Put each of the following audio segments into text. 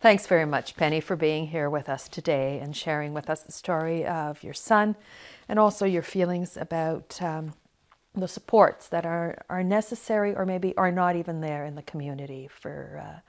Thanks very much, Penny, for being here with us today and sharing with us the story of your son and also your feelings about um, the supports that are, are necessary or maybe are not even there in the community for uh,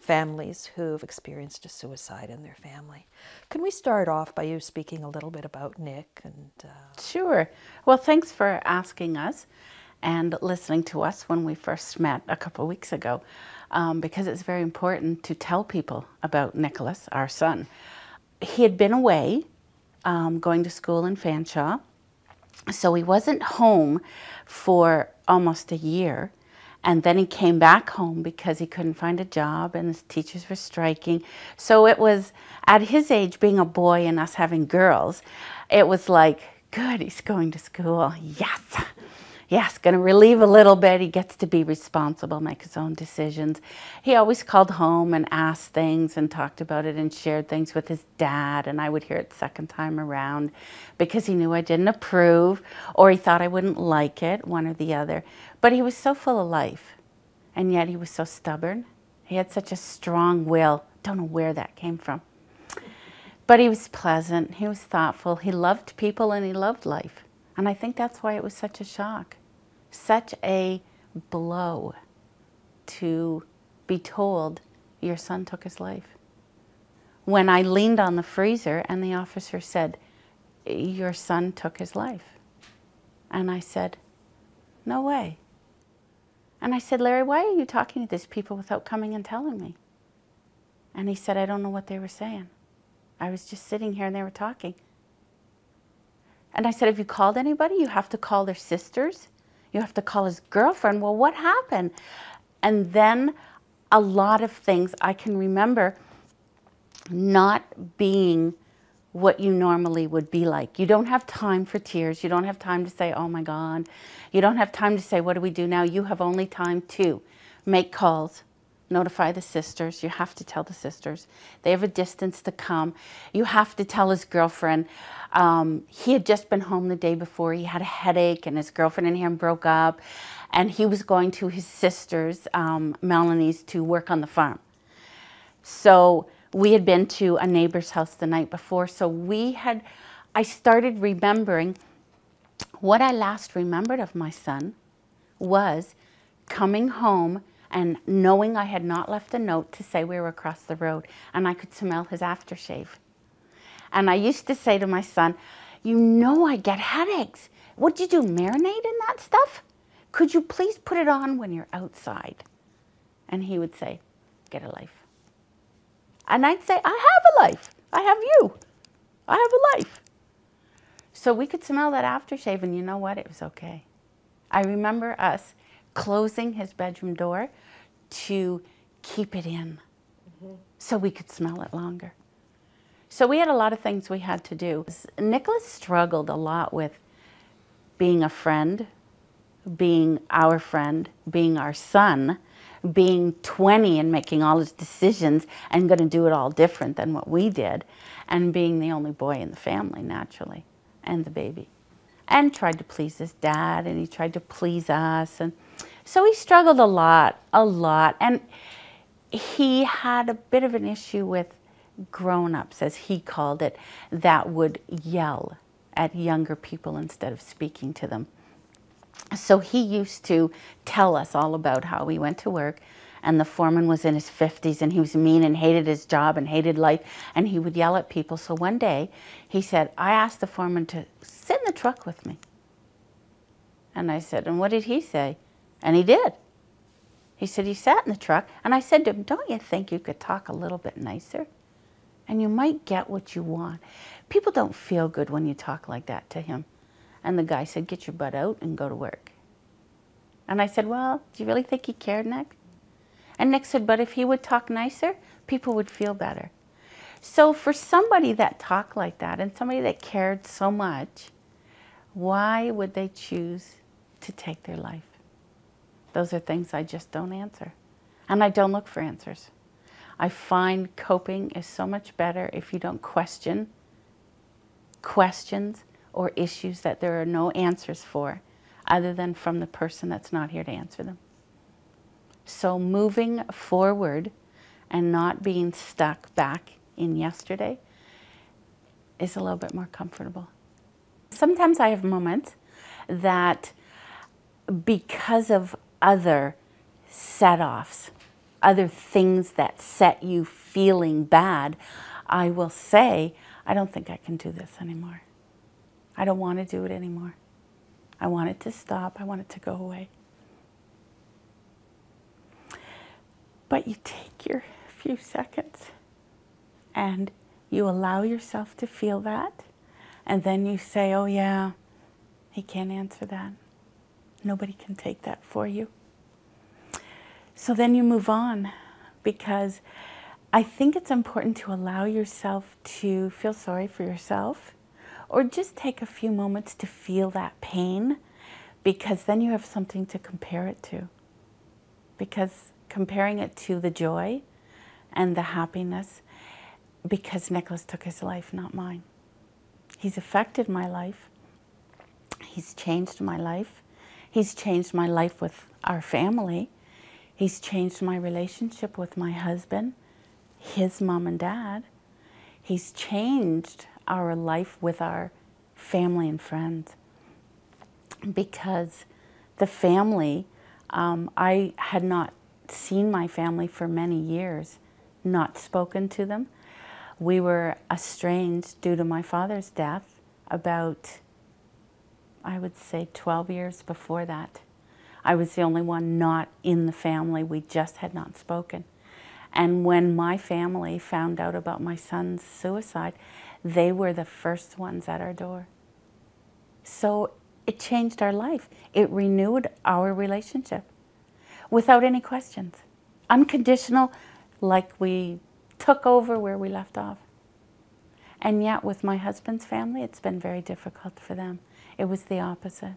families who've experienced a suicide in their family. Can we start off by you speaking a little bit about Nick? And uh... Sure. Well, thanks for asking us and listening to us when we first met a couple weeks ago, um, because it's very important to tell people about Nicholas, our son. He had been away, um, going to school in Fanshawe, so he wasn't home for almost a year. And then he came back home because he couldn't find a job and his teachers were striking. So it was at his age, being a boy and us having girls, it was like, good, he's going to school. Yes yes, going to relieve a little bit. He gets to be responsible, make his own decisions. He always called home and asked things and talked about it and shared things with his dad. And I would hear it second time around because he knew I didn't approve or he thought I wouldn't like it, one or the other. But he was so full of life. And yet he was so stubborn. He had such a strong will. Don't know where that came from. But he was pleasant, he was thoughtful, he loved people, and he loved life. And I think that's why it was such a shock, such a blow to be told your son took his life. When I leaned on the freezer and the officer said, Your son took his life. And I said, No way. And I said, Larry, why are you talking to these people without coming and telling me? And he said, I don't know what they were saying. I was just sitting here and they were talking. And I said, Have you called anybody? You have to call their sisters. You have to call his girlfriend. Well, what happened? And then a lot of things I can remember not being what you normally would be like. You don't have time for tears. You don't have time to say, oh my God. You don't have time to say, what do we do now? You have only time to make calls, notify the sisters. You have to tell the sisters. They have a distance to come. You have to tell his girlfriend. Um, he had just been home the day before. He had a headache, and his girlfriend and him broke up. And he was going to his sister's, um, Melanie's, to work on the farm. So we had been to a neighbor's house the night before. So we had, I started remembering what I last remembered of my son was coming home and knowing I had not left a note to say we were across the road and I could smell his aftershave. And I used to say to my son, You know I get headaches. What'd you do, marinate in that stuff? Could you please put it on when you're outside? And he would say, Get a life. And I'd say, I have a life. I have you. I have a life. So we could smell that aftershave, and you know what? It was okay. I remember us closing his bedroom door to keep it in mm-hmm. so we could smell it longer. So we had a lot of things we had to do. Nicholas struggled a lot with being a friend, being our friend, being our son, being 20 and making all his decisions and going to do it all different than what we did, and being the only boy in the family, naturally, and the baby. And tried to please his dad, and he tried to please us. And so he struggled a lot, a lot. And he had a bit of an issue with grown ups, as he called it, that would yell at younger people instead of speaking to them. So he used to tell us all about how he went to work and the foreman was in his 50s and he was mean and hated his job and hated life and he would yell at people. So one day he said, I asked the foreman to sit in the truck with me. And I said, And what did he say? And he did. He said he sat in the truck and I said to him, Don't you think you could talk a little bit nicer? and you might get what you want. People don't feel good when you talk like that to him. And the guy said, Get your butt out and go to work. And I said, Well, do you really think he cared, Nick? And Nick said, But if he would talk nicer, people would feel better. So for somebody that talked like that and somebody that cared so much, why would they choose to take their life? Those are things I just don't answer. And I don't look for answers. I find coping is so much better if you don't question questions or issues that there are no answers for other than from the person that's not here to answer them. So moving forward and not being stuck back in yesterday is a little bit more comfortable. Sometimes I have moments that because of other set offs, other things that set you feeling bad, I will say, I don't think I can do this anymore. I don't want to do it anymore. I want it to stop. I want it to go away. But you take your few seconds and you allow yourself to feel that. And then you say, oh, yeah, he can't answer that. Nobody can take that for you. So then you move on because I think it's important to allow yourself to feel sorry for yourself or just take a few moments to feel that pain because then you have something to compare it to. Because comparing it to the joy and the happiness, because Nicholas took his life, not mine. He's affected my life. He's changed my life. He's changed my life with our family. He's changed my relationship with my husband, his mom and dad. He's changed our life with our family and friends. Because the family, um, I had not seen my family for many years, not spoken to them. We were estranged due to my father's death about, I would say, 12 years before that. I was the only one not in the family. We just had not spoken. And when my family found out about my son's suicide, they were the first ones at our door. So it changed our life. It renewed our relationship without any questions. Unconditional, like we took over where we left off. And yet, with my husband's family, it's been very difficult for them. It was the opposite,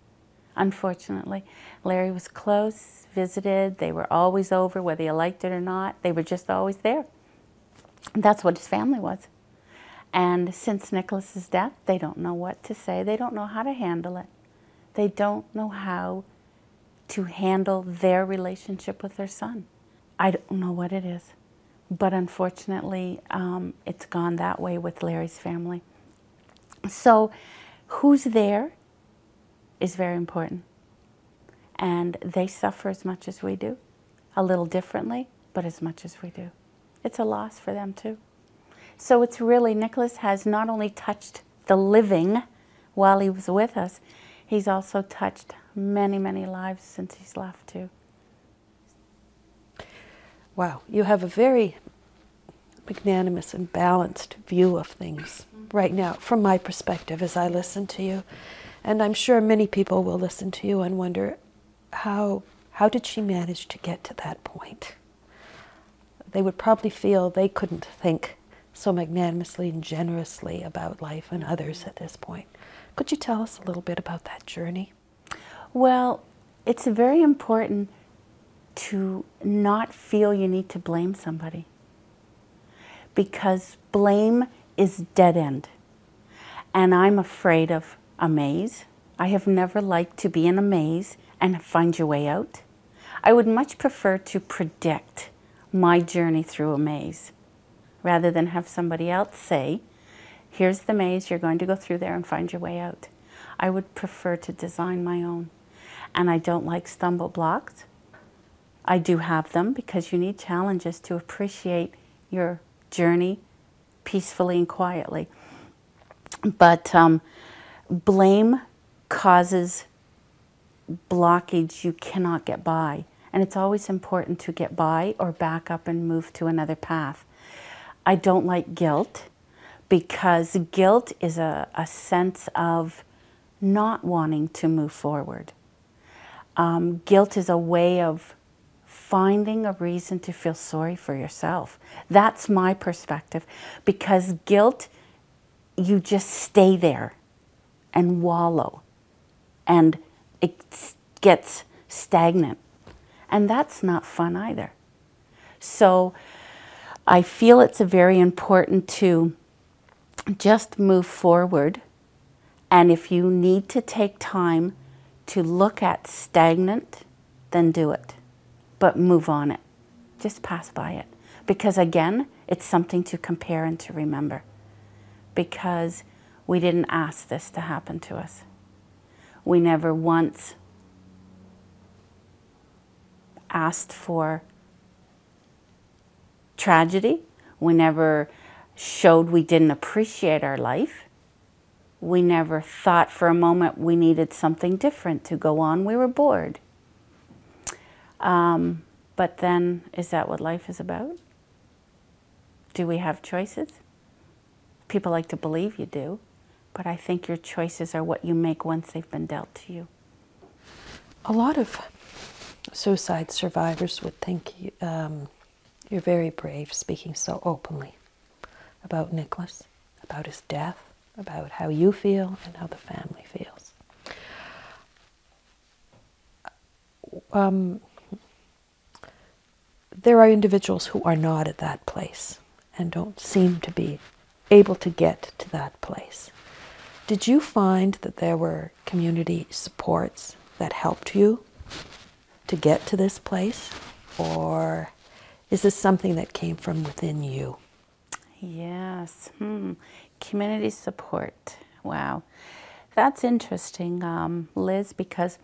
unfortunately. Larry was close, visited, they were always over, whether you liked it or not. They were just always there. That's what his family was. And since Nicholas's death, they don't know what to say. They don't know how to handle it. They don't know how to handle their relationship with their son. I don't know what it is. But unfortunately, um, it's gone that way with Larry's family. So, who's there is very important. And they suffer as much as we do, a little differently, but as much as we do. It's a loss for them too. So it's really, Nicholas has not only touched the living while he was with us, he's also touched many, many lives since he's left too. Wow, you have a very magnanimous and balanced view of things right now, from my perspective, as I listen to you. And I'm sure many people will listen to you and wonder how, how did she manage to get to that point? They would probably feel they couldn't think so magnanimously and generously about life and others at this point. Could you tell us a little bit about that journey? Well, it's very important to not feel you need to blame somebody because blame is dead end. And I'm afraid of a maze. I have never liked to be in a maze and find your way out. I would much prefer to predict my journey through a maze rather than have somebody else say, here's the maze, you're going to go through there and find your way out. I would prefer to design my own. And I don't like stumble blocks. I do have them because you need challenges to appreciate your journey peacefully and quietly. But um, blame causes blockage you cannot get by. And it's always important to get by or back up and move to another path. I don't like guilt because guilt is a, a sense of not wanting to move forward. Um, guilt is a way of finding a reason to feel sorry for yourself. That's my perspective because guilt, you just stay there and wallow and it gets stagnant. And that's not fun either. So I feel it's very important to just move forward. And if you need to take time to look at stagnant, then do it. But move on it. Just pass by it. Because again, it's something to compare and to remember. Because we didn't ask this to happen to us. We never once asked for tragedy. We never showed we didn't appreciate our life. We never thought for a moment we needed something different to go on. We were bored. Um, but then, is that what life is about? Do we have choices? People like to believe you do, but I think your choices are what you make once they've been dealt to you. A lot of suicide survivors would think um, you're very brave speaking so openly about Nicholas, about his death, about how you feel and how the family feels. Um, there are individuals who are not at that place and don't seem to be able to get to that place. Did you find that there were community supports that helped you to get to this place? Or is this something that came from within you? Yes. Hmm. Community support. Wow. That's interesting, um, Liz, because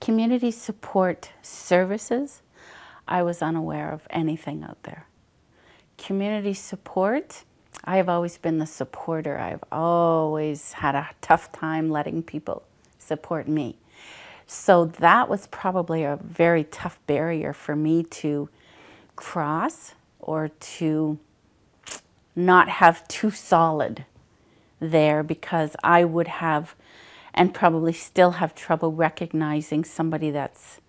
community support services, I was unaware of anything out there. Community support, I have always been the supporter. I've always had a tough time letting people support me. So that was probably a very tough barrier for me to cross or to not have too solid there because I would have and probably still have trouble recognizing somebody that's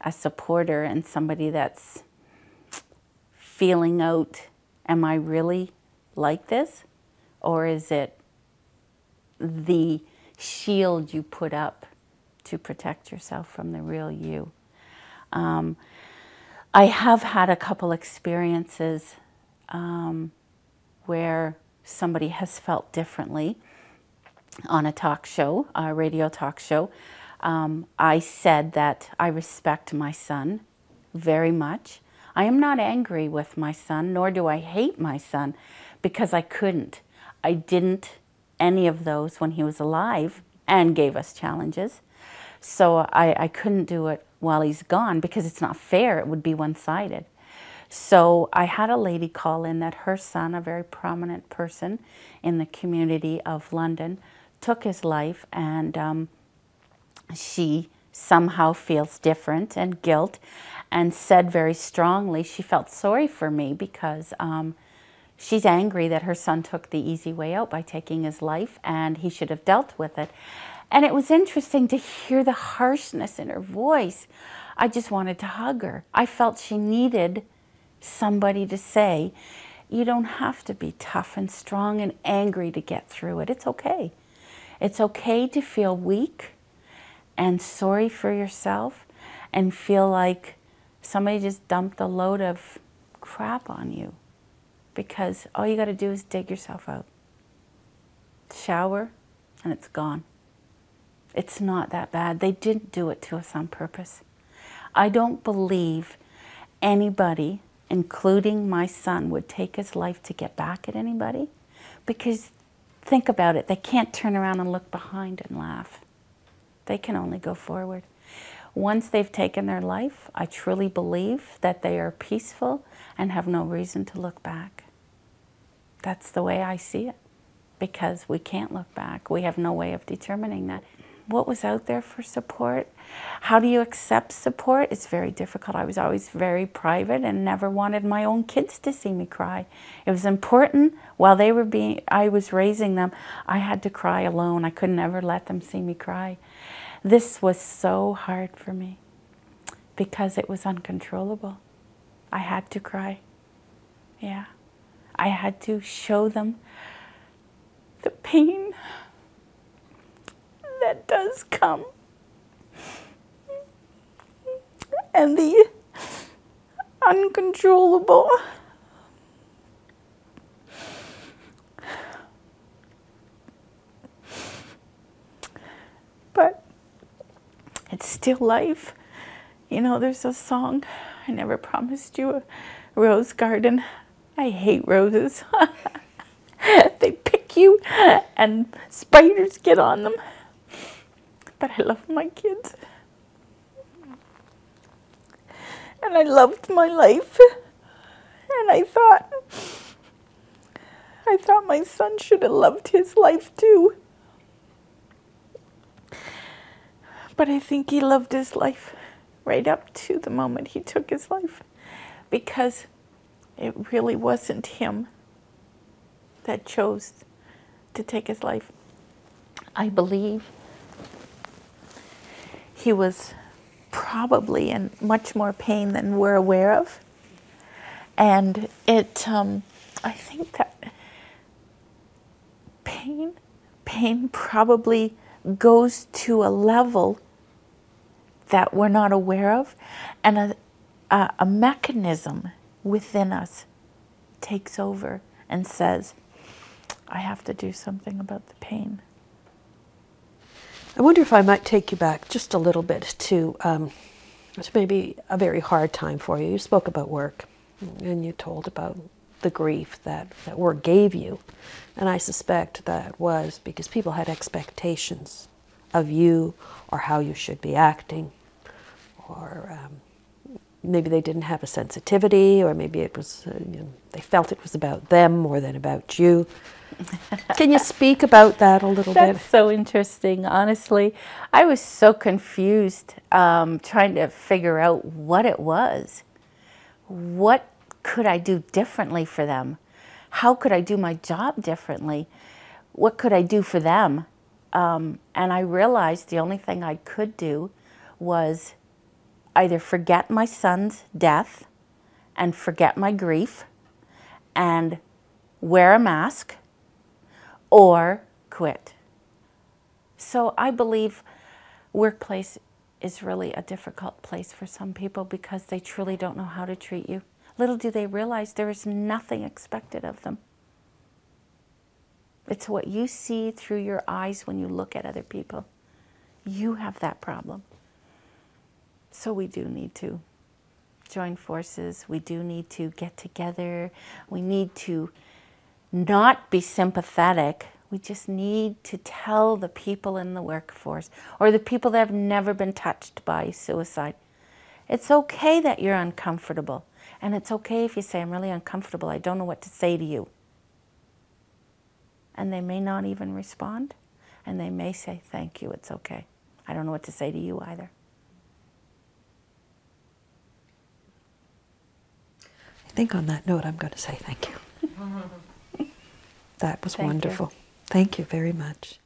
a supporter and somebody that's feeling out am I really like this? Or is it the shield you put up to protect yourself from the real you. Um, I have had a couple experiences um, where somebody has felt differently on a talk show, a radio talk show. Um, I said that I respect my son very much. I am not angry with my son, nor do I hate my son, because I couldn't. I didn't any of those when he was alive and gave us challenges. So I, I couldn't do it while he's gone because it's not fair. It would be one sided. So I had a lady call in that her son, a very prominent person in the community of London, took his life and um, she somehow feels different and guilt and said very strongly she felt sorry for me because um, she's angry that her son took the easy way out by taking his life and he should have dealt with it. And it was interesting to hear the harshness in her voice. I just wanted to hug her. I felt she needed somebody to say, You don't have to be tough and strong and angry to get through it. It's okay. It's okay to feel weak and sorry for yourself and feel like somebody just dumped a load of crap on you because all you got to do is dig yourself out, shower, and it's gone. It's not that bad. They didn't do it to us on purpose. I don't believe anybody, including my son, would take his life to get back at anybody because think about it, they can't turn around and look behind and laugh. They can only go forward. Once they've taken their life, I truly believe that they are peaceful and have no reason to look back. That's the way I see it because we can't look back. We have no way of determining that what was out there for support. How do you accept support? It's very difficult. I was always very private and never wanted my own kids to see me cry. It was important while they were being I was raising them, I had to cry alone. I could never let them see me cry. This was so hard for me because it was uncontrollable. I had to cry. Yeah. I had to show them the pain that does come and the uncontrollable but it's still life. You know, there's a song, I never promised you a rose garden. I hate roses. they pick you and spiders get on them. But I love my kids. And I loved my life. And I thought, I thought my son should have loved his life too. But I think he loved his life right up to the moment he took his life because it really wasn't him that chose to take his life. I believe he was probably in much more pain than we're aware of. And it, um, I think that pain, pain probably goes to a level that we're not aware of, and a, a, a mechanism within us takes over and says, I have to do something about the pain. I wonder if I might take you back just a little bit to, um, maybe a very hard time for you. You spoke about work and you told about the grief that, that work gave you. And I suspect that was because people had expectations of you or how you should be acting or um, maybe they didn't have a sensitivity, or maybe it was uh, you know, they felt it was about them more than about you. Can you speak about that a little That's bit? That's so interesting. Honestly, I was so confused um, trying to figure out what it was. What could I do differently for them? How could I do my job differently? What could I do for them? Um, and I realized the only thing I could do was either forget my son's death and forget my grief and wear a mask or quit. So I believe workplace is really a difficult place for some people because they truly don't know how to treat you. Little do they realize there is nothing expected of them. It's what you see through your eyes when you look at other people. You have that problem. So we do need to join forces. We do need to get together. We need to not be sympathetic. We just need to tell the people in the workforce or the people that have never been touched by suicide it's okay that you're uncomfortable. And it's okay if you say, I'm really uncomfortable. I don't know what to say to you. And they may not even respond. And they may say, Thank you, it's okay. I don't know what to say to you either. I think on that note, I'm going to say thank you. that was Thank you. wonderful. Thank you very much.